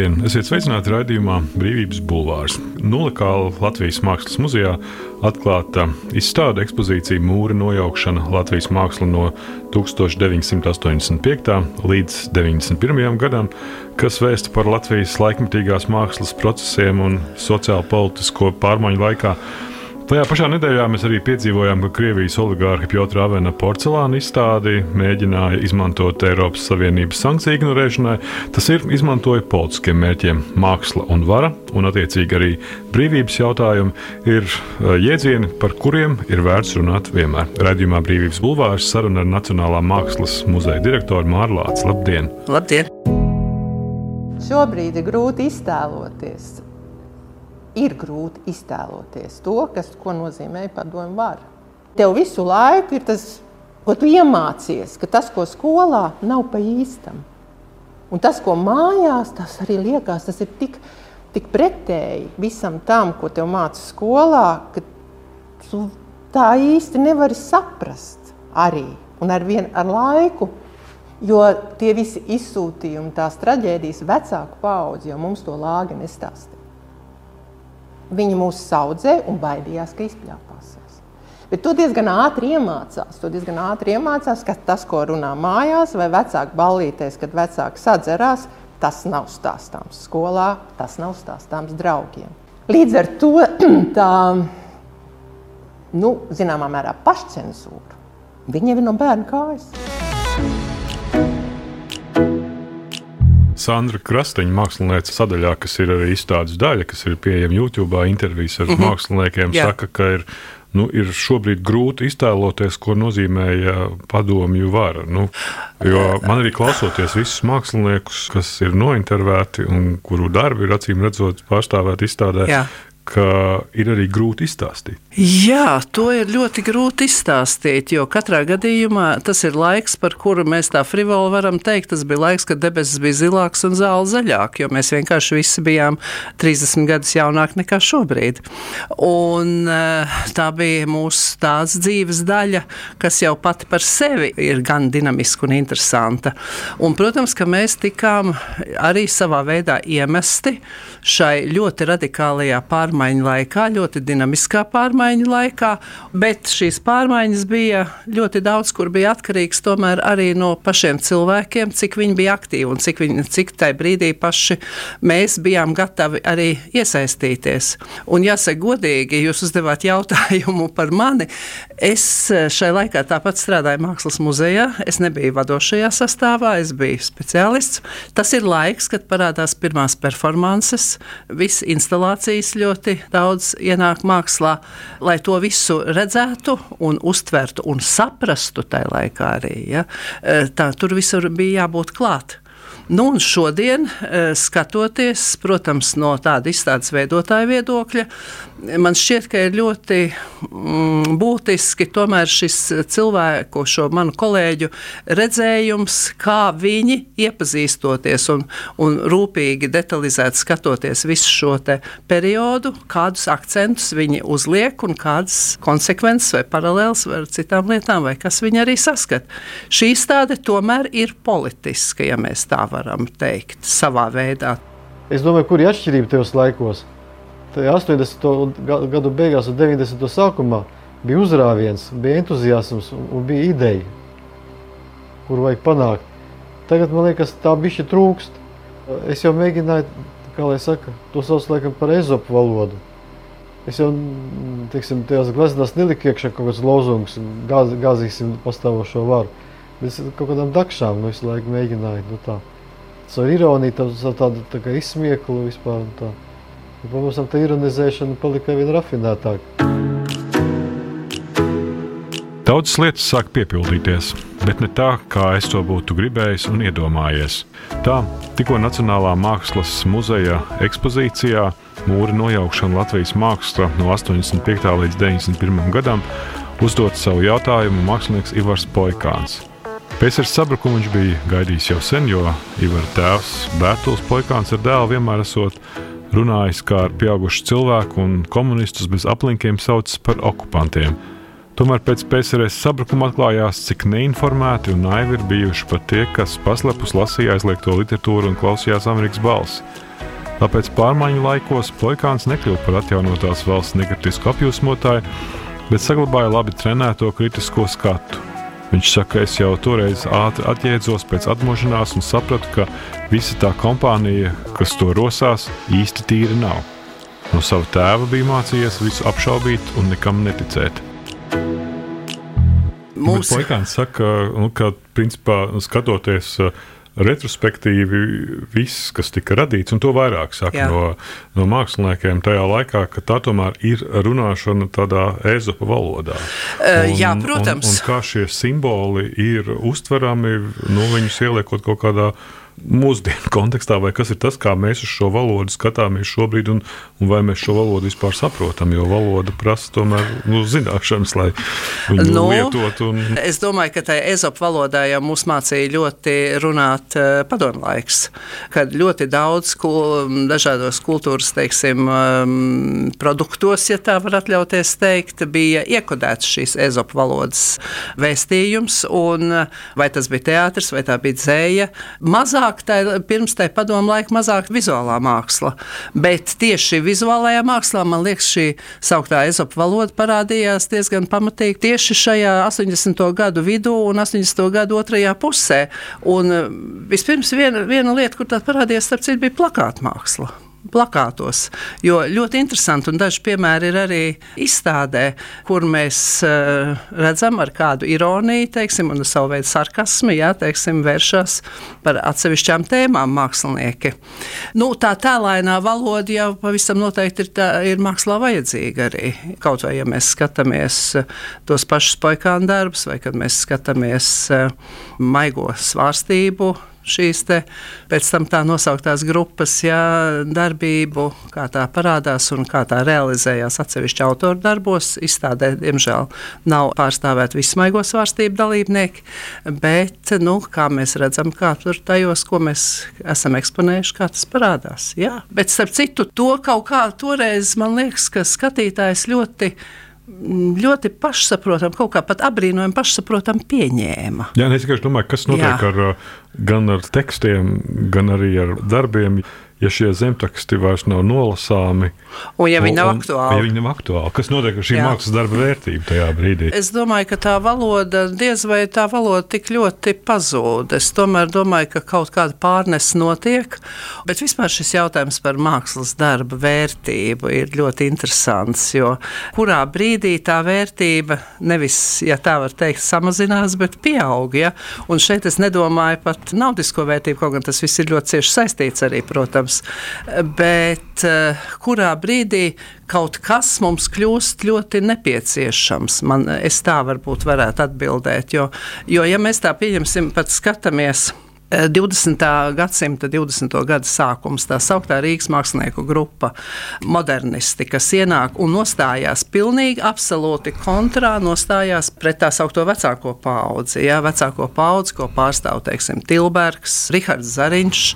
Labdien! Esiet sveicināti raidījumā Brīvības Bulvārs. Nulekāla Latvijas Mākslas muzejā atklāta izstāde ekspozīcija Mūra nojaukšana Latvijas māksla no 1985. līdz 91. gadam, kas vēsta par Latvijas laikmetīgās mākslas procesiem un sociālo politisko pārmaiņu laikā Tajā pašā nedēļā mēs arī piedzīvojām, ka Krievijas oligārha Piotra Avena porcelāna izstādi mēģināja izmantot Eiropas Savienības sankciju ignorēšanai. Tas ir izmantoja politiskiem mērķiem. Māksla un vara, un attiecīgi arī brīvības jautājumi, ir eh, jēdzieni, par kuriem ir vērts runāt vienmēr. Radījumā Brīvības bulvārs saruna ar Nacionālā mākslas muzeja direktoru Mārlācu. Labdien! Labdien! Šobrīd ir grūti iztēloties ir grūti iztēloties to, kas, ko nozīmē padomju vara. Tev visu laiku ir tas, ko tu iemācies, ka tas, ko skolā, nav pa īstam. Un tas, ko mājās, tas arī liekas, tas ir tik, tik pretēji visam tam, ko tev māca skolā, ka tu tā īsti nevari saprast arī. Un ar, vien, ar laiku, jo tie visi izsūtījumi, tās traģēdijas vecāku paudzi, jo mums to lāga nestāstīja. Viņi mūs saudzēja un baidījās, ka izpļāpāsies. Bet to diezgan ātri iemācās. To diezgan ātri iemācās, ka tas, ko runā mājās vai vecāki ballītēs, kad vecāki sadzerās, tas nav stāstāms skolā, tas nav stāstāms draugiem. Līdz ar to tā, nu, zināmā mērā, pašcensūra. Viņa ir no bērna kājas. Sandra Krasteņa, mākslinieca sadaļā, kas ir arī izstādes daļa, kas ir pieejama YouTube, intervijas ar mm -hmm. māksliniekiem, Jā. saka, ka ir. Nu, ir šobrīd grūti iztēloties, ko nozīmēja padomju vara. Nu, jo man arī klausoties visus māksliniekus, kas ir nointervēti un kuru darbi ir acīm redzot pārstāvēti izstādē, Jā ka ir arī grūti izstāstīt. Jā, to ir ļoti grūti izstāstīt, jo katrā gadījumā tas ir laiks, par kuru mēs tā frivoli varam teikt. Tas bija laiks, kad debesis bija zilāks un zāle zaļāk, jo mēs vienkārši visi bijām 30 gadus jaunāki nekā šobrīd. Un eh, tā bija mūsu tāds dzīves daļa, kas jau pati par sevi ir gan dinamiska un interesanta. Un, protams, ka mēs tikām arī savā veidā iemesti šai ļoti radikālajā pārmaiņu laikā, ļoti dinamiskā pārmaiņu laikā, bet šīs pārmaiņas bija ļoti daudz, kur bija atkarīgs tomēr arī no pašiem cilvēkiem, cik viņi bija aktīvi un cik, viņi, cik tajā brīdī paši mēs bijām gatavi arī iesaistīties. Un jāsaka godīgi, jūs uzdevāt jautājumu par mani. Es šai laikā tāpat strādāju Mākslas muzejā, es nebiju vadošajā sastāvā, es biju speciālists. Tas ir laiks, kad parādās pirmās performances, visas instalācijas ļoti daudz ienāk mākslā, lai to visu redzētu un uztvertu un saprastu tajā laikā arī. Ja? E, tā, tur visur bija jābūt klāt. Nu, un šodien, eh, skatoties, protams, no tāda izstādes veidotāja viedokļa, man šķiet, ka ir ļoti mm, būtiski tomēr šis cilvēku, šo manu kolēģu redzējums, kā viņi iepazīstoties un, un rūpīgi detalizēt skatoties visu šo periodu, kādus akcentus viņi uzliek un kādas konsekvences vai paralēlas ar citām lietām, vai kas viņi arī saskat. Šī izstāde tomēr ir politiska, ja mēs tā varam varam teikt, savā veidā. Es domāju, kur ir atšķirība tajos laikos. Tajā 80. gadu beigās un 90. sākumā bija uzrāviens, bija entuziasms un bija ideja, kuru vajag panākt. Tagad man liekas, tā bišķi trūkst. Es jau mēģināju, kā lai saka, to sauc laikam par ezopu valodu. Es jau, teiksim, tajās gleznās neliku iekšā kaut kāds lozungs, gāz, gāzīsim pastāvošo varu. Bet es kaut kādām dakšām nu, visu laiku mēģināju, nu tā ar ironiju, tā, tādu tā kā izsmieklu vispār. Tā. Un, pamazām tā ironizēšana palika vien rafinētāka. Daudzas lietas sāk piepildīties, bet ne tā, kā es to būtu gribējis un iedomājies. Tā tikko Nacionālā mākslas muzeja ekspozīcijā Mūra nojaukšana Latvijas māksla no 85. līdz 91. gadam uzdot savu jautājumu mākslinieks Ivars Poikāns. Pēcērs sabrukumu viņš bija gaidījis jau sen, jo Ivara tēvs Bērtuls Poikāns ar dēlu vienmēr esot runājis kā ar pieaugušu cilvēku un komunistus bez aplinkiem sauc par okupantiem. Tomēr pēc PSRS sabrukuma atklājās, cik neinformēti un naivi ir bijuši pat tie, kas paslepus lasīja aizliegto literatūru un klausījās Amerikas balsi. Tāpēc pārmaiņu laikos Plakāns nekļuva par atjaunotās valsts negatīvisku apjūsmotāju, bet saglabāja labi trenēto kritisko skatu. Viņš saka, es jau toreiz ātri atjēdzos pēc atmošanās un sapratu, ka visa tā kompānija, kas to rosās, īsti tīra nav. No sava tēva bija mācījies visu apšaubīt un nekam neticēt. Mums... Plakāns saka, nu, ka principā skatoties retrospektīvi viss, kas tika radīts, un to vairāk saka Jā. no, no māksliniekiem tajā laikā, ka tā tomēr ir runāšana tādā ezopa valodā. Un, Jā, protams. Un, un kā šie simboli ir uztverami, nu, viņus ieliekot kaut kādā veidā mūsdienu kontekstā, vai kas ir tas, kā mēs uz šo valodu skatāmies šobrīd, un, un vai mēs šo valodu vispār saprotam. Jo valoda prasa tomēr nu, zināšanas, lai viņu nu, lietotu. Un... Es domāju, ka tajā ezopa valodā jau mūs mācīja ļoti runāt uh, padomu laiks, kad ļoti daudz kul, dažādos kultūras teiksim, um, produktos, ja tā var atļauties teikt, bija iekodēts šīs ezopa valodas vēstījums, un vai tas bija teātris vai tā bija dzēja. Mazāk mazāk, tā, pirms tam padomu laika, mazāk vizuālā māksla. Bet tieši vizuālajā mākslā, man liekas, šī sauktā ezopa valoda parādījās diezgan pamatīgi tieši šajā 80. gadu vidū un 80. gadu otrajā pusē. Un eh, vispirms viena, viena lieta, kur tā parādījās, starp citu, bija plakāta māksla plakātos. Jo ļoti interesanti, un daži piemēri ir arī izstādē, kur mēs uh, redzam ar kādu ironiju, teiksim, un savu veidu sarkasmu, jā, teiksim, vēršas par atsevišķām tēmām mākslinieki. Nu, tā tēlainā valoda jau pavisam noteikti ir, tā, ir mākslā vajadzīga arī. Kaut vai, ja mēs skatāmies tos pašus poikānu darbus, vai kad mēs skatāmies uh, maigo svārstību, šīs pēc tam tā nosauktās grupas jā, darbību, kā tā parādās un kā tā realizējās atsevišķi autoru darbos. Izstādē, diemžēl, nav pārstāvēti visi smaigo svārstību dalībnieki, bet, nu, kā mēs redzam, kā tur tajos, ko mēs esam eksponējuši, kā tas parādās. Jā. Bet, starp citu, to kaut kā toreiz man liekas, ka skatītājs ļoti ļoti pašsaprotami, kaut kā pat apbrīnojami pašsaprotami pieņēma. Jā, es tikai domāju, kas notiek Jā. ar, gan ar tekstiem, gan arī ar darbiem ja šie zemteksti vairs nav nolasāmi. Un ja viņi nav un, aktuāli. Ja viņi nav aktuāli, kas notiek ar šī Jā. mākslas darba vērtību tajā brīdī? Es domāju, ka tā valoda, diez vai tā valoda tik ļoti pazūd. Es tomēr domāju, ka kaut kāda pārnes notiek, bet vispār šis jautājums par mākslas darba vērtību ir ļoti interesants, jo kurā brīdī tā vērtība nevis, ja tā var teikt, samazinās, bet pieaug. Ja? Un šeit es nedomāju pat naudisko vērtību, kaut gan tas viss ir ļoti cieši saistīts arī, protams, protams, bet eh, kurā brīdī kaut kas mums kļūst ļoti nepieciešams. Man, es tā varbūt varētu atbildēt, jo, jo ja mēs tā pieņemsim, pat skatāmies 20. gadsimta 20. gada sākums, tā sauktā Rīgas mākslinieku grupa, modernisti, kas ienāk un nostājās pilnīgi absolūti kontrā, nostājās pret tā saucamo vecāko paudzi. Jā, vecāko paudzi, ko pārstāv teiksim, Tilbergs, Rihards Zariņš,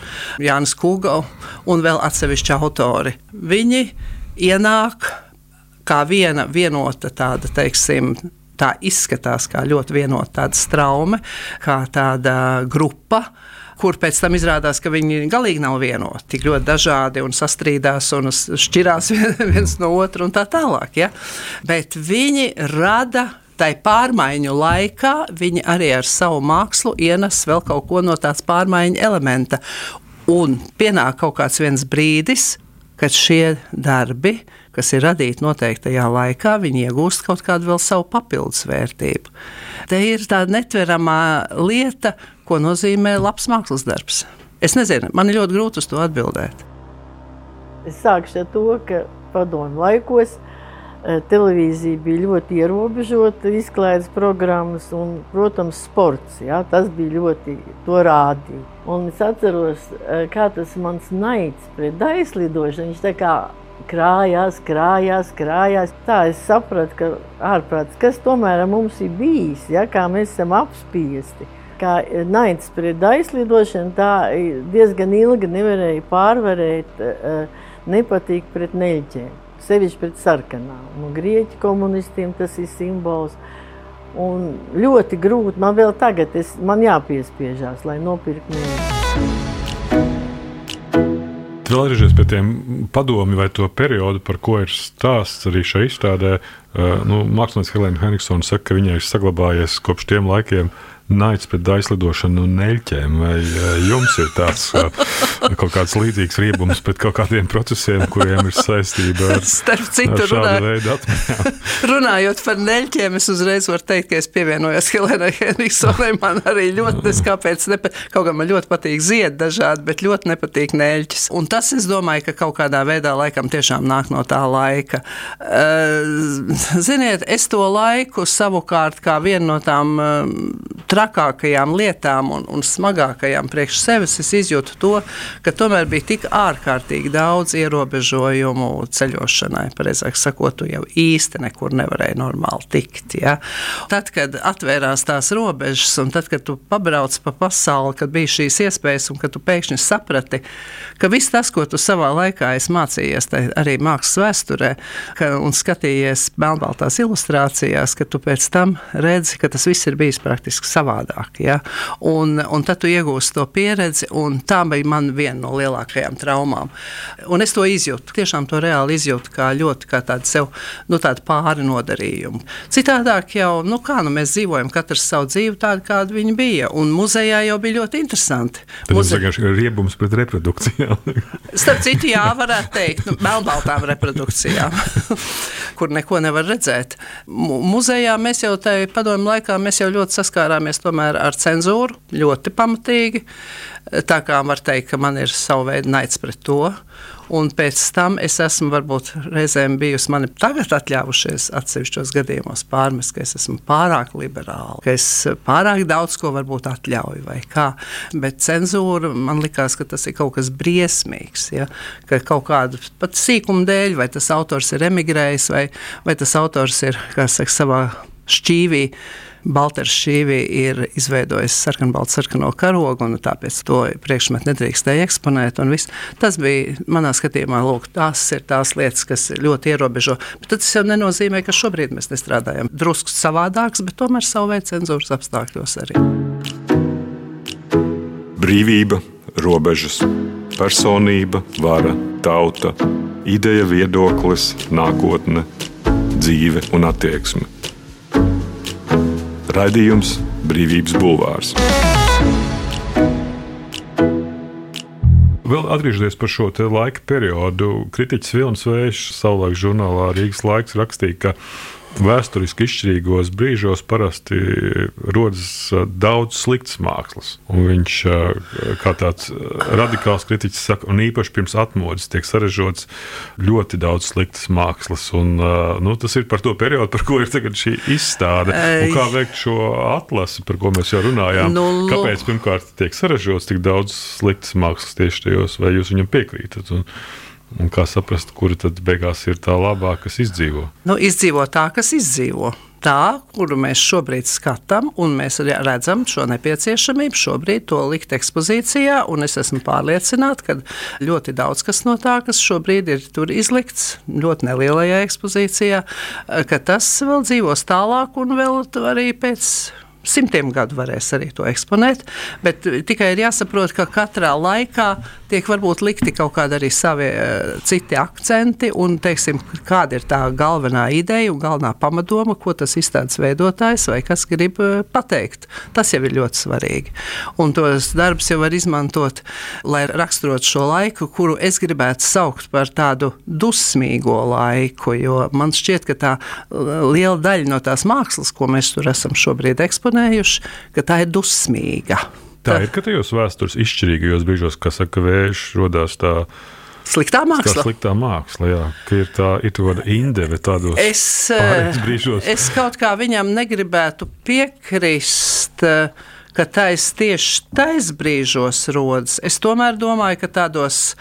Jānis Kugo un vēl atsevišķi autori. Viņi ienāk kā viena vienota tāda, teiksim, tā izskatās kā ļoti vienota tāda straume, kā tāda grupa kur pēc tam izrādās, ka viņi galīgi nav vienoti, tik ļoti dažādi un sastrīdās un šķirās viens no otra un tā tālāk. Ja? Bet viņi rada tai pārmaiņu laikā viņi arī ar savu mākslu ienes vēl kaut ko no tās pārmaiņu elementa. Un pienāk kaut kāds brīdis, kad šie darbi, kas ir radīti noteiktajā laikā, viņi iegūst kaut kādu vēl savu papildus vērtību. Te ir tāda netveramā lieta, ko nozīmē labs mākslas darbs. Es nezinu, man ir ļoti grūti uz to atbildēt. Es sākšu ar to, ka padomu laikos eh, televīzija bija ļoti ierobežota, izklaides programmas un, protams, sports. Jā, tas bija ļoti to rādīja. Un es atceros, eh, kā tas mans naids pret aizlidošanu. Viņš tā kā krājās, krājās, krājās. Tā es sapratu, ka ārprāts, kas tomēr mums ir bijis, ja, kā mēs esam apspiesti. Kā naids pret aizlidošanu, tā diezgan ilgi nevarēja pārvarēt uh, nepatīk pret neļķiem. sevišķi pret sarkanām. Un grieķu komunistiem tas ir simbols. Un ļoti grūti man vēl tagad, es, man jāpiespiežās, lai nopirktu mērķi. Vēl atgriežoties pie tiem padomi vai to periodu, par ko ir stāsts arī šajā izstādē. Uh, nu, Mākslinieks Helēna Henigsona saka, ka viņai ir saglabājies kopš tiem laikiem uh, naids pret aizlidošanu un neļķiem. Vai jums ir tāds kaut kāds līdzīgs riebums pret kaut kādiem procesiem, kuriem ir saistība ar, Starp citu, ar šādu veidu atmiņām? Runājot par neļķiem, es uzreiz varu teikt, ka es pievienojos Helēnai Henriksonai. Man arī ļoti, es kāpēc, nepa, kaut gan man ļoti patīk ziedi dažādi, bet ļoti nepatīk neļķis. Un tas, es domāju, ka kaut kādā veidā laikam tiešām nāk no tā laika. Uh, ziniet, es to laiku savukārt kā vienu no tām uh, trakākajām lietām un, un smagākajām priekš sevis, es izjūtu to, ka tomēr bija tik ārkārtīgi daudz ierobežojumu ceļošanai. Pareizāk sakot, tu jau īsti nekur nevarēji normāli tikt. Ja? Tad, kad atvērās tās robežas, un tad, kad tu pabrauc pa pasauli, kad bija šīs iespējas, un kad tu pēkšņi saprati, ka viss tas, ko tu savā laikā esi mācījies, arī mākslas vēsturē, ka, un skatījies melnbaltās ilustrācijās, ka tu pēc tam redzi, ka tas viss ir bijis praktiski savādāk. Ja? Un, un tad tu iegūsi to pieredzi, un tā bija man viena no lielākajām traumām. Un es to izjūtu, tiešām to reāli izjūtu kā ļoti kā tādu sev nu, tādu pāri nodarījumu. Citādāk jau, nu kā nu mēs dzīvojam, katrs savu dzīvi tādu, kāda viņa bija, un muzejā jau bija ļoti interesanti. Tas Muze- ir riebums pret reprodukcijām. Starp citu, jā, varētu teikt, nu, melnbaltām reprodukcijām, kur neko nevar redzēt. Mu muzejā mēs jau tajā padomu laikā ļoti saskārāmies ar cenzūru, ļoti pamatīgi. Tā kā var teikt, ka man ir sava veida naids pret to. Un pēc tam es esmu varbūt reizēm bijusi, man ir tagad atļāvušies atsevišķos gadījumos pārmest, ka es esmu pārāk liberāla, ka es pārāk daudz ko varbūt atļauju vai kā. Bet cenzūra man likās, ka tas ir kaut kas briesmīgs, ja? ka kaut kādu pat sīkumu dēļ, vai tas autors ir emigrējis, vai, vai tas autors ir, kā saka, savā šķīvī. Balters šķīvī ir izveidojis sarkanbaltu sarkano karogu, un tāpēc to priekšmetu nedrīkstēja eksponēt. Tas bija manā skatījumā, lūk, tās ir tās lietas, kas ļoti ierobežo. Bet tas jau nenozīmē, ka šobrīd mēs nestrādājam drusku savādāks, bet tomēr savu veidu cenzūras apstākļos arī. Brīvība, robežas, personība, vara, tauta, ideja, viedoklis, nākotne, dzīve un attieksme. Raidījums Brīvības Bulvārs. Vēl atgriežoties par šo laika periodu, kritiķis Vilnis Vējš savulaik žurnālā Rīgas laiks rakstīja, ka vēsturiski izšķirīgos brīžos parasti rodas daudz sliktas mākslas. Un viņš, kā tāds radikāls kritiķis, saka, un īpaši pirms atmodas tiek sarežģīts ļoti daudz sliktas mākslas. Un, nu, tas ir par to periodu, par ko ir tagad šī izstāde. Un kā veikt šo atlasi, par ko mēs jau runājām? Nu, Kāpēc pirmkārt tiek sarežģīts tik daudz sliktas mākslas tieši tajos, vai jūs viņam piekrītat? Un, Un kā saprast, kura tad beigās ir tā labā, kas izdzīvo? Nu, izdzīvo tā, kas izdzīvo. Tā, kuru mēs šobrīd skatām, un mēs arī redzam šo nepieciešamību šobrīd to likt ekspozīcijā. Es esmu pārliecināta, ka ļoti daudz kas no tā, kas šobrīd ir tur izlikts, ļoti nelielajā ekspozīcijā, ka tas vēl dzīvos tālāk un vēl arī pēc simtiem gadu varēs arī to eksponēt. Bet tikai ir jāsaprot, ka katrā laikā tiek varbūt likti kaut kādi arī savi uh, citi akcenti, un teiksim, kāda ir tā galvenā ideja un galvenā pamatdoma, ko tas izstādes veidotājs vai kas grib uh, pateikt. Tas jau ir ļoti svarīgi. Un tos darbus jau var izmantot, lai raksturotu šo laiku, kuru es gribētu saukt par tādu dusmīgo laiku, jo man šķiet, ka tā liela daļa no tās mākslas, ko mēs tur esam šobrīd eksponējuši, ka tā ir dusmīga. Tā ir, ka tajos vēstures izšķirīgajos brīžos, kas saka, vējš radās tā. Sliktā Tā māksla. sliktā māksla, jā, ka ir tā ir tāda indeve tādos Es, eh, brīžos. es kaut kā viņam negribētu piekrist, eh, ka tais tieši tais brīžos rodas. Es tomēr domāju, ka tādos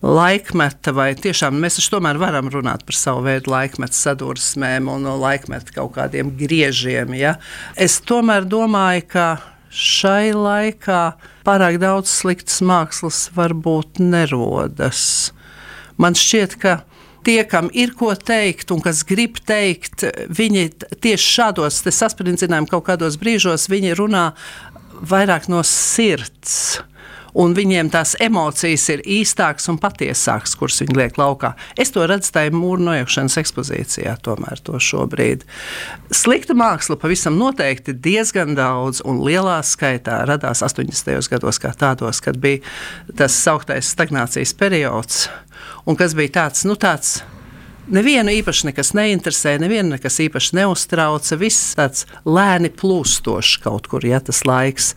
laikmeta, vai tiešām mēs taču tomēr varam runāt par savu veidu laikmetu sadursmēm un laikmetu kaut kādiem griežiem. Ja? Es tomēr domāju, ka šai laikā pārāk daudz sliktas mākslas varbūt nerodas. Man šķiet, ka tie, kam ir ko teikt un kas grib teikt, viņi tieši šādos saspringzinājumos kaut kādos brīžos runā vairāk no sirds un viņiem tās emocijas ir īstākas un patiesākas, kuras viņi liek laukā. Es to redzu tajā mūru nojaukšanas ekspozīcijā, tomēr to šobrīd. Slikta māksla pavisam noteikti diezgan daudz un lielā skaitā radās 80. gados, kā tādos, kad bija tas sauktais stagnācijas periods, un kas bija tāds, nu tāds Nevienu īpaši nekas neinteresē, nevienu nekas īpaši neuztrauca. Viss tāds lēni plūstošs kaut kur, ja tas laiks.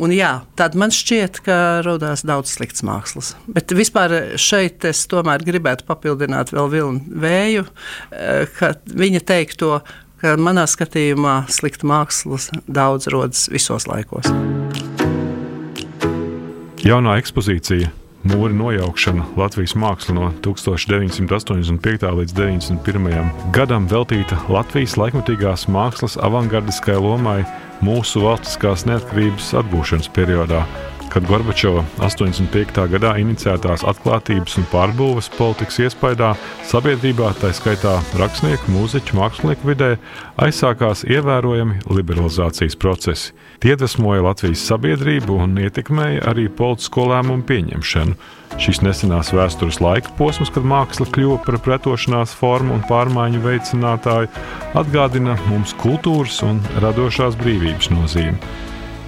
Un jā, tad man šķiet, ka radās daudz slikts mākslas. Bet vispār šeit es tomēr gribētu papildināt vēl vilnu vēju, eh, ka viņa teikto, ka manā skatījumā slikta mākslas daudz rodas visos laikos. Jaunā ekspozīcija mūra nojaukšana Latvijas māksla no 1985. līdz 91. gadam veltīta Latvijas laikmatīgās mākslas avangardiskajai lomai mūsu valstiskās neatkarības atgūšanas periodā, kad Gorbačova 85. gadā inicētās atklātības un pārbūves politikas iespējā sabiedrībā, tā skaitā rakstnieku, mūziķu, mākslinieku vidē, aizsākās ievērojami liberalizācijas procesi. Tie iedvesmoja Latvijas sabiedrību un ietekmēja arī politisko lēmumu pieņemšanu. Šis nesenās vēstures laika posms, kad māksla kļuva par pretošanās formu un pārmaiņu veicinātāju, atgādina mums kultūras un radošās brīvības nozīmi.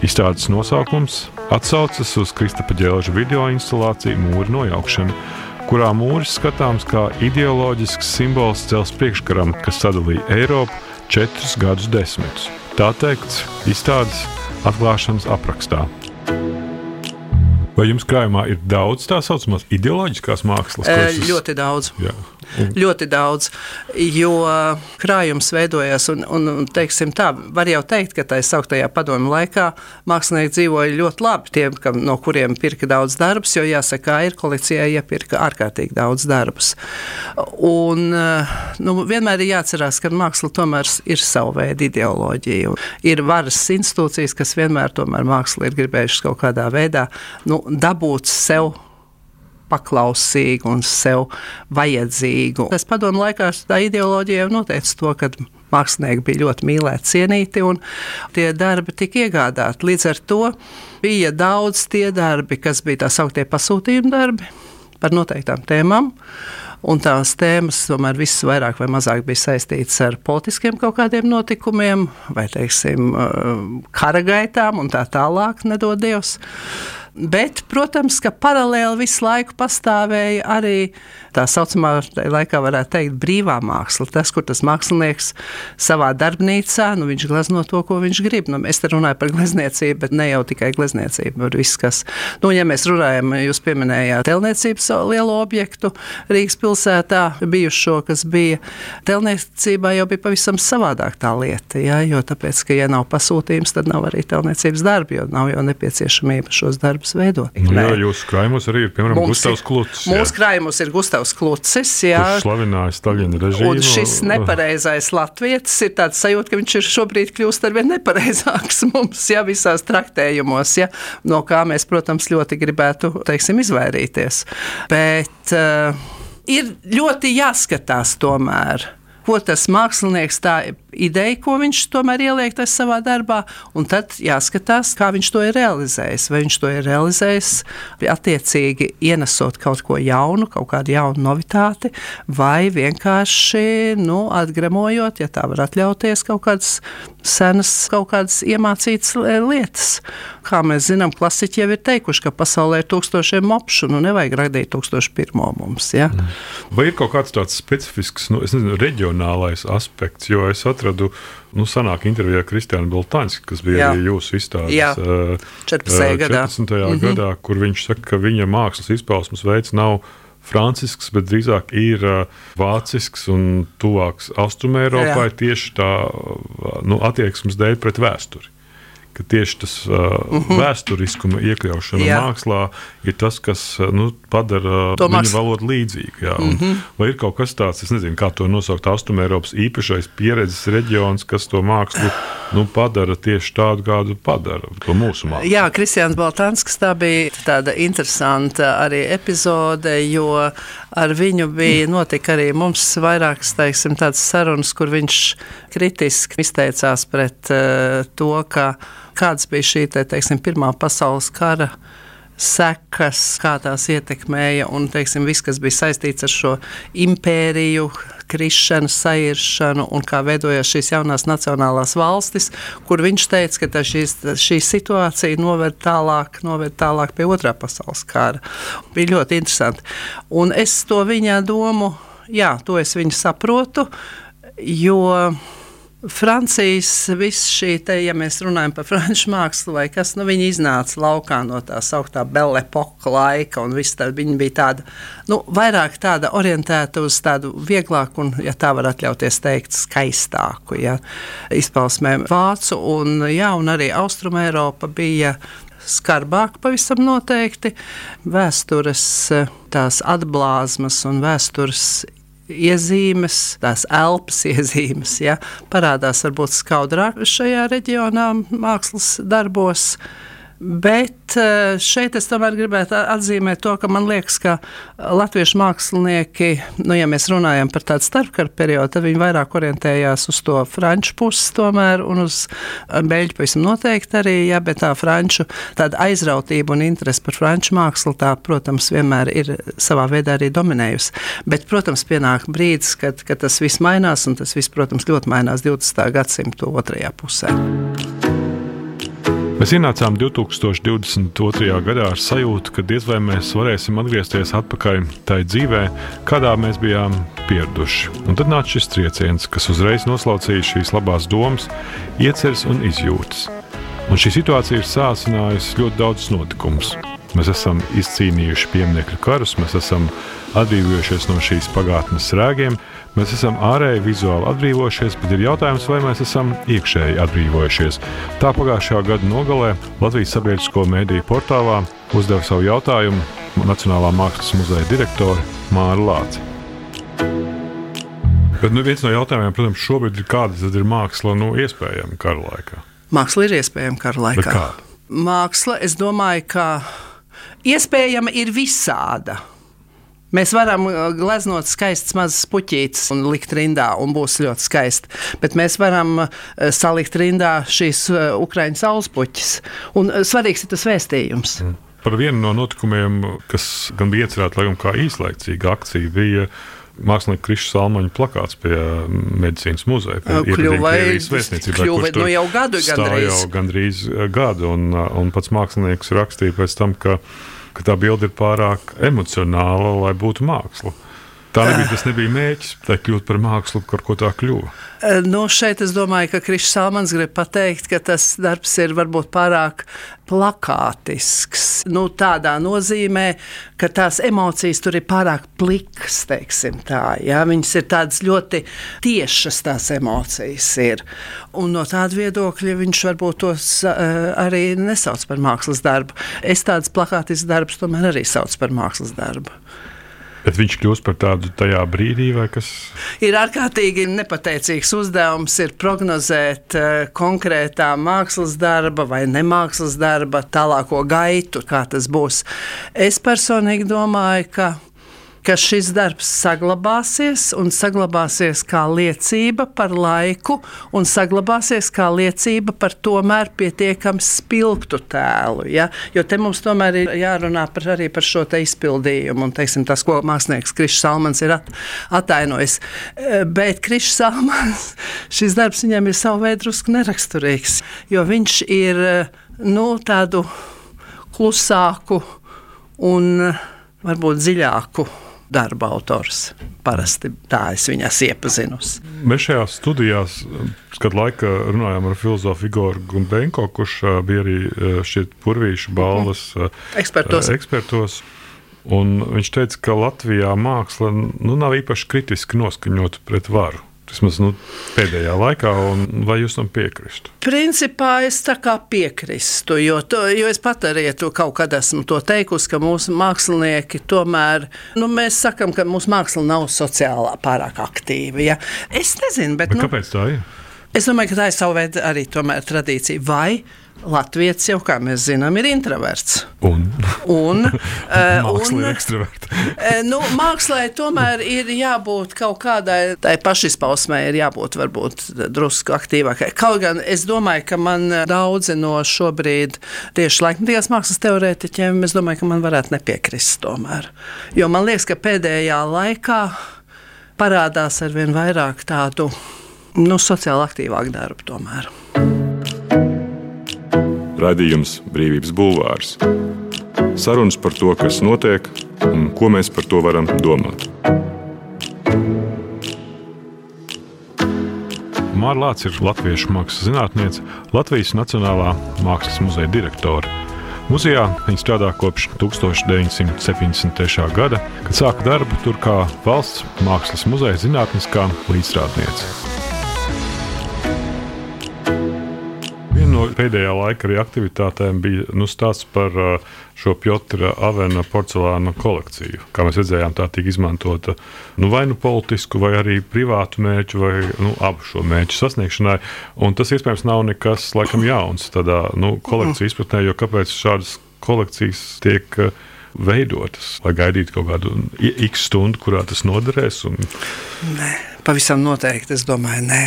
Izstādes nosaukums atsaucas uz Kristapa ģēlža video instalāciju Mūra nojaukšana, kurā mūris skatāms kā ideoloģisks simbols cels priekškaram, kas sadalīja Eiropu četrus gadus desmitus. Tā teikts izstādes atklāšanas aprakstā. Vai jums krājumā ir daudz tā saucamās ideoloģiskās mākslas? E, ļoti daudz. Jā. Un... Ļoti daudz, jo krājums veidojās, un, un teiksim, tā, var jau teikt, ka tā sauktajā padomju laikā mākslinieki dzīvoja ļoti labi. Tiem, kam, no kuriem pirka daudz darbus, jo jāsaka, ir kolekcijā iepirka ārkārtīgi daudz darbus. Un, nu, vienmēr ir jāatcerās, ka māksla tomēr ir sava veida ideoloģija. Ir varas institūcijas, kas vienmēr mākslu ir gribējušas kaut kādā veidā nu, dabūt sev paklausīgu un sev vajadzīgu. Tas padomu laikā tā ideoloģija jau noteica to, ka mākslinieki bija ļoti mīlēti, cienīti un tie darbi tika iegādāti. Līdz ar to bija daudz tie darbi, kas bija tā sauktie pasūtījuma darbi par noteiktām tēmām. Un tās tēmas tomēr visas vairāk vai mazāk bija saistītas ar politiskiem kaut kādiem notikumiem, vai teiksim, kara gaitām un tā tālāk, nedodies. Bet, protams, ka paralēli visu laiku pastāvēja arī tā saucamā, laikā varētu teikt, brīvā māksla. Tas, kur tas mākslinieks savā darbnīcā, nu, viņš glezno to, ko viņš grib. Nu, es te runāju par glezniecību, bet ne jau tikai glezniecību, bet viss, kas, nu, ja mēs runājam, jūs pieminējāt telniecības lielo objektu Rīgas pilsētā, bijušo, kas bija telniecībā, jau bija pavisam savādāk tā lieta, ja, jo tāpēc, ka, ja nav pasūtījums, tad nav arī telniecības darbi, jo nav jau nepieciešamība šos darbus darbus veidot. Nu, jā, jūsu krājumos arī ir, piemēram, Mums Gustavs Klucis. Ir, mūsu krājumos ir Gustavs Klucis, jā. Kurš slavināja Staļina režīmu. Un šis nepareizais latvietis ir tāds sajūta, ka viņš ir šobrīd kļūst arvien nepareizāks mums, jā, visās traktējumos, jā, no kā mēs, protams, ļoti gribētu, teiksim, izvairīties. Bet uh, ir ļoti jāskatās tomēr ko tas mākslinieks tā ideja, ko viņš tomēr ieliek savā darbā, un tad jāskatās, kā viņš to ir realizējis. Vai viņš to ir realizējis attiecīgi ienesot kaut ko jaunu, kaut kādu jaunu novitāti, vai vienkārši nu, atgremojot, ja tā var atļauties, kaut kādas senas, kaut kādas iemācītas lietas. Kā mēs zinām, klasiķi jau ir teikuši, ka pasaulē ir tūkstošiem mopšu, nu nevajag radīt tūkstošu pirmo mums. Ja? Vai ir kaut kāds tāds specifisks, nu, nezinu, reģionālais aspekts, jo es atradu, nu, sanāk intervijā Kristiāna Boltāņska, kas bija Jā. arī jūsu izstādes Jā. 14. gadā, 14. Mm -hmm. gadā, kur viņš saka, ka viņa mākslas izpausmes veids nav francisks, bet drīzāk ir vācisks un tuvāks Austrumēropai tieši tā nu, attieksmes dēļ pret vēsturi ka tieši tas uh, uh -huh. vēsturiskuma iekļaušana jā. mākslā ir tas, kas nu, padara to māksl... valodu līdzīgu. Jā, un, uh -huh. Vai ir kaut kas tāds, es nezinu, kā to nosaukt, Austrumēropas īpašais pieredzes reģions, kas to mākslu nu, padara tieši tādu, kādu padara to mūsu mākslu? Jā, Kristians Baltānskis tā bija tāda interesanta arī epizode, jo ar viņu bija notika arī mums vairākas, teiksim, tādas sarunas, kur viņš kritiski izteicās pret uh, to, ka kāds bija šī, te, teiksim, Pirmā pasaules kara sekas, kā tās ietekmēja, un teiksim, viss, kas bija saistīts ar šo impēriju, krišanu, sairšanu un kā veidojās šīs jaunās nacionālās valstis, kur viņš teica, ka šīs, šī situācija noved tālāk, noved tālāk pie otrā pasaules kara. Bija ļoti interesanti. Un es to viņa domu, jā, to es viņu saprotu, jo Francijas viss šī, te, ja mēs runājam par franču mākslu, vai kas, nu, viņi iznāca laukā no tā sauktā Belle Epoque laika, un tā, viņi bija tāda, nu, vairāk tāda orientēta uz tādu vieglāku un, ja tā var atļauties teikt, skaistāku, ja, izpausmēm vācu, un, jā, un arī Austrum Eiropa bija skarbāk pavisam noteikti. Vēstures tās atblāzmas un vēstures iezīmes, tās elpas iezīmes, ja, parādās varbūt skaudrāk šajā reģionā mākslas darbos. Bet eh, šeit es tomēr gribētu atzīmēt to, ka man liekas, ka latviešu mākslinieki, nu, ja mēs runājam par tādu starpkara periodu, tad viņi vairāk orientējās uz to franču pusi tomēr un uz eh, beļģu pavisam noteikti arī, jā, bet tā franču tāda aizrautība un interese par franču mākslu, tā, protams, vienmēr ir savā veidā arī dominējusi. Bet, protams, pienāk brīdis, kad, kad tas viss mainās, un tas viss, protams, ļoti mainās 20. gadsimta otrajā pusē. Mēs ienācām 2022. gadā ar sajūtu, ka diez vai mēs varēsim atgriezties atpakaļ tajā dzīvē, kādā mēs bijām pieraduši. Un tad nāca šis trieciens, kas uzreiz noslaucīja šīs labās domas, ieceres un izjūtas. Un šī situācija ir sācinājusi ļoti daudzus notikumus. Mēs esam izcīnījuši pieminiektu karus, mēs esam atbrīvojušies no šīs pagātnes rēgiem, Mēs esam ārēji vizuāli atbrīvojušies, bet ir jautājums, vai mēs esam iekšēji atbrīvojušies. Tā pagājušā gada nogalē Latvijas sabiedrisko mediju portālā uzdeva savu jautājumu Nacionālā mākslas muzeja direktore Māra Lāca. Bet nu, viens no jautājumiem, protams, šobrīd ir kāda ir māksla nu, iespējama kara laikā? Māksla ir iespējama kara laikā. Māksla, es domāju, ka iespējama ir visāda. Mēs varam uh, gleznot skaistas mazas puķītes un likt rindā, un būs ļoti skaisti. Bet mēs varam uh, salikt rindā šīs uh, ukraiņu saulespuķis. Un svarīgs ir tas vēstījums. Mm. Par vienu no notikumiem, kas gan bija iecerēta laikam, kā īslaicīga akcija, bija mākslinieka Krišs Salmaņa plakāts pie medicīnas muzeja. Kļuva nu jau gadu gandrīz. Jau gandrīz gadu, un, un pats mākslinieks rakstīja pēc tam, ka ka tā bilde ir pārāk emocionāla, lai būtu māksla. Tā nebija, tas nebija mērķis, lai kļūtu par mākslu, ar ko tā kļuva. Nu, šeit es domāju, ka Krišs Salmans grib pateikt, ka tas darbs ir varbūt pārāk plakātisks. Nu, tādā nozīmē, ka tās emocijas tur ir pārāk plikas, teiksim tā. Ja? Viņas ir tādas ļoti tiešas, tās emocijas ir. Un no tāda viedokļa viņš varbūt tos uh, arī nesauc par mākslas darbu. Es tādas plakātiskas darbus tomēr arī saucu par mākslas darbu. Bet viņš kļūst par tādu tajā brīdī, vai kas? Ir ārkārtīgi nepateicīgs uzdevums ir prognozēt uh, konkrētā mākslas darba vai nemākslas darba tālāko gaitu, kā tas būs. Es personīgi domāju, ka ka šis darbs saglabāsies un saglabāsies kā liecība par laiku un saglabāsies kā liecība par tomēr pietiekami spilgtu tēlu. Ja? Jo te mums tomēr ir jārunā par, arī par šo izpildījumu un teiksim, tas, ko mākslinieks Krišs Salmans ir at, atainojis. Eh, bet Krišs Salmans, šis darbs viņam ir savu veidu drusku neraksturīgs, jo viņš ir eh, nu, tādu klusāku un varbūt dziļāku darba autors. Parasti tā es viņas iepazinusi. Mēs šajās studijās, kad laika runājām ar filozofu Igoru Gunbenko, kurš bija arī šķiet purvīšu balvas mhm. ekspertos. ekspertos. Un viņš teica, ka Latvijā māksla nu, nav īpaši kritiski noskaņota pret varu. Vismaz nu, pēdējā laikā, vai jūs tam piekristu? Principā es tā kā piekrīstu, jo, to, jo es pat arī to kaut kad esmu to teikusi, ka mūsu mākslinieki tomēr, nu, mēs sakam, ka mūsu māksla nav sociālā pārāk aktīva. Ja? Es nezinu, bet. bet nu, kāpēc tā ir? Es domāju, ka tā ir sava veida arī tradīcija. Vai Latvijas jau, kā mēs zinām, ir introverts. Un, un, uh, un ekstraverts. uh, nu, mākslā tomēr ir jābūt kaut kādai tai pašizpausmē, ir jābūt varbūt drusku aktīvākai. Kaut gan es domāju, ka man daudzi no šobrīd tieši laikmatīgās mākslas teorētiķiem, es domāju, ka man varētu nepiekrist tomēr. Jo man liekas, ka pēdējā laikā parādās arvien vairāk tādu nu, sociāli aktīvāku darbu tomēr. Radījums Brīvības Bulvārs. Sarunas par to, kas notiek un ko mēs par to varam domāt. Mārta Lācis ir latviešu mākslas zinātniece, Latvijas Nacionālā mākslas muzeja direktore. Muzejā viņa strādā kopš 1973. gada, kad sāka darbu tur kā valsts mākslas muzeja zinātniskā līdzstrādniece. No pēdējā laika arī aktivitātēm bija nu, stāsts par uh, šo Piotra Avena porcelāna kolekciju. Kā mēs redzējām, tā tika izmantota nu, vai nu politisku, vai arī privātu mērķu, vai nu, abu šo mērķu sasniegšanai. Un tas iespējams nav nekas laikam jauns tādā nu, kolekciju izpratnē, jo kāpēc šādas kolekcijas tiek uh, veidotas, lai gaidītu kaut kādu x stundu, kurā tas noderēs? Un... Nē, pavisam noteikti. Es domāju, nē.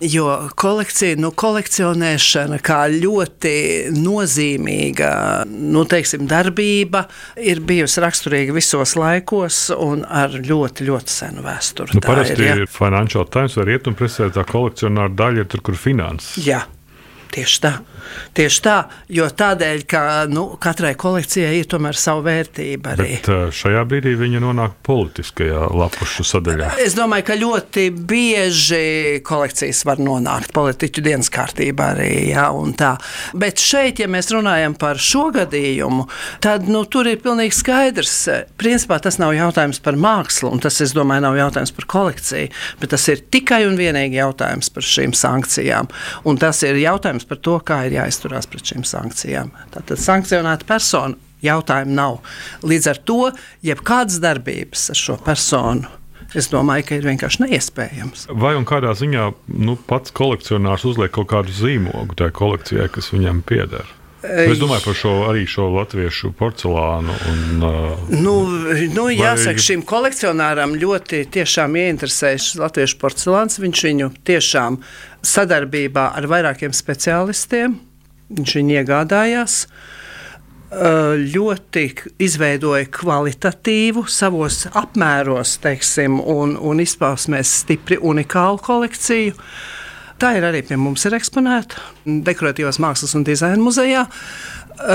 Jo kolekcija, nu, kolekcionēšana kā ļoti nozīmīga nu, teiksim, darbība ir bijusi raksturīga visos laikos un ar ļoti, ļoti senu vēsturi. Nu, parasti ir, ja? Financial Times vai Rietumpresē tā kolekcionāra daļa ir tur, kur finanses. Jā. Tieši tā. Tieši tā, jo tādēļ, ka nu, katrai kolekcijai ir tomēr sava vērtība. Arī. Bet uh, šajā brīdī viņa nonāk politiskajā lapušu sadaļā. Es domāju, ka ļoti bieži kolekcijas var nonākt politiķu dienas kārtībā arī. Jā, Bet šeit, ja mēs runājam par šo gadījumu, tad nu, tur ir pilnīgi skaidrs. Principā tas nav jautājums par mākslu, un tas, es domāju, nav jautājums par kolekciju, bet tas ir tikai un vienīgi jautājums par šīm sankcijām. Un tas ir jautājums jautājums par to, kā ir jāizturās pret šīm sankcijām. Tātad sankcionēta persona jautājumu nav. Līdz ar to jebkādas darbības ar šo personu. Es domāju, ka ir vienkārši neiespējams. Vai un kādā ziņā nu, pats kolekcionārs uzliek kaut kādu zīmogu tajā kolekcijai, kas viņam pieder? Es domāju par šo arī šo latviešu porcelānu. Un, uh, nu, nu, jāsaka, vai... šim kolekcionāram ļoti ieinteresējas latviešu porcelāns. Viņš viņu tiešām sadarbībā ar vairākiem viņu iegādājās. Ļoti izveidoja kvalitatīvu, savos apmēros teiksim, un, un izpausmēs stipri unikālu kolekciju. Uh, Tā ir arī pie mums ir eksponēta Dekoratīvās mākslas un dizaina muzejā.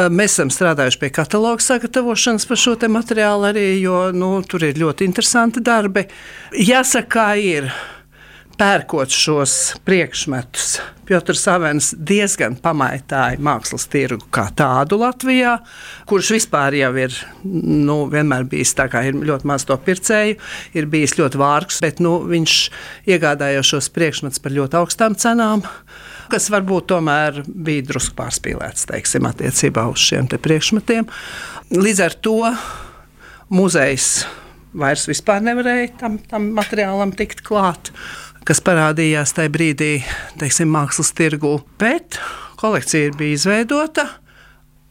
Mēs esam strādājuši pie kataloga sagatavošanas par šo materiālu arī, jo nu, tur ir ļoti interesanti darbi. Jāsaka, kā ir pērkot šos priekšmetus, Piotrs Savens diezgan pamaitāja mākslas tirgu kā tādu Latvijā, kurš vispār jau ir nu, vienmēr bijis tā, kā ir ļoti maz to pircēju, ir bijis ļoti vārgs, bet nu, viņš iegādājās šos priekšmetus par ļoti augstām cenām kas varbūt tomēr bija drusku pārspīlēts teiksim, attiecībā uz šiem priekšmetiem. Līdz ar to muzejs vairs nevarēja tam, tam materiālam tikt klāt kas parādījās tajā brīdī, teiksim, mākslas tirgū. Bet kolekcija bija izveidota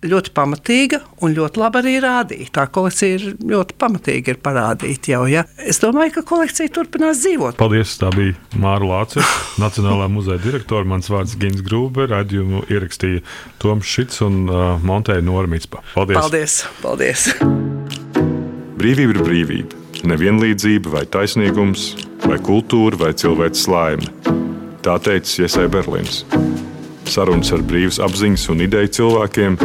ļoti pamatīga un ļoti labi arī rādīta. Tā kolekcija ir ļoti pamatīga ir parādīta jau. Ja? Es domāju, ka kolekcija turpinās dzīvot. Paldies! Tā bija Māra Lāce, Nacionālā muzeja direktore. Mans vārds ir Gins Grūber. Radījumu ierakstīja Toms Šits un uh, Monteja Normitspa. Paldies! Paldies! Paldies. Brīvība ir brīvība nevienlīdzība vai taisnīgums, vai kultūra vai cilvēks laime. Tā teica Iesai Berlīns. Sarunas ar brīvas apziņas un ideju cilvēkiem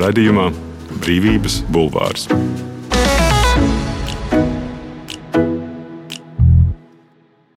radījumā Brīvības bulvārs.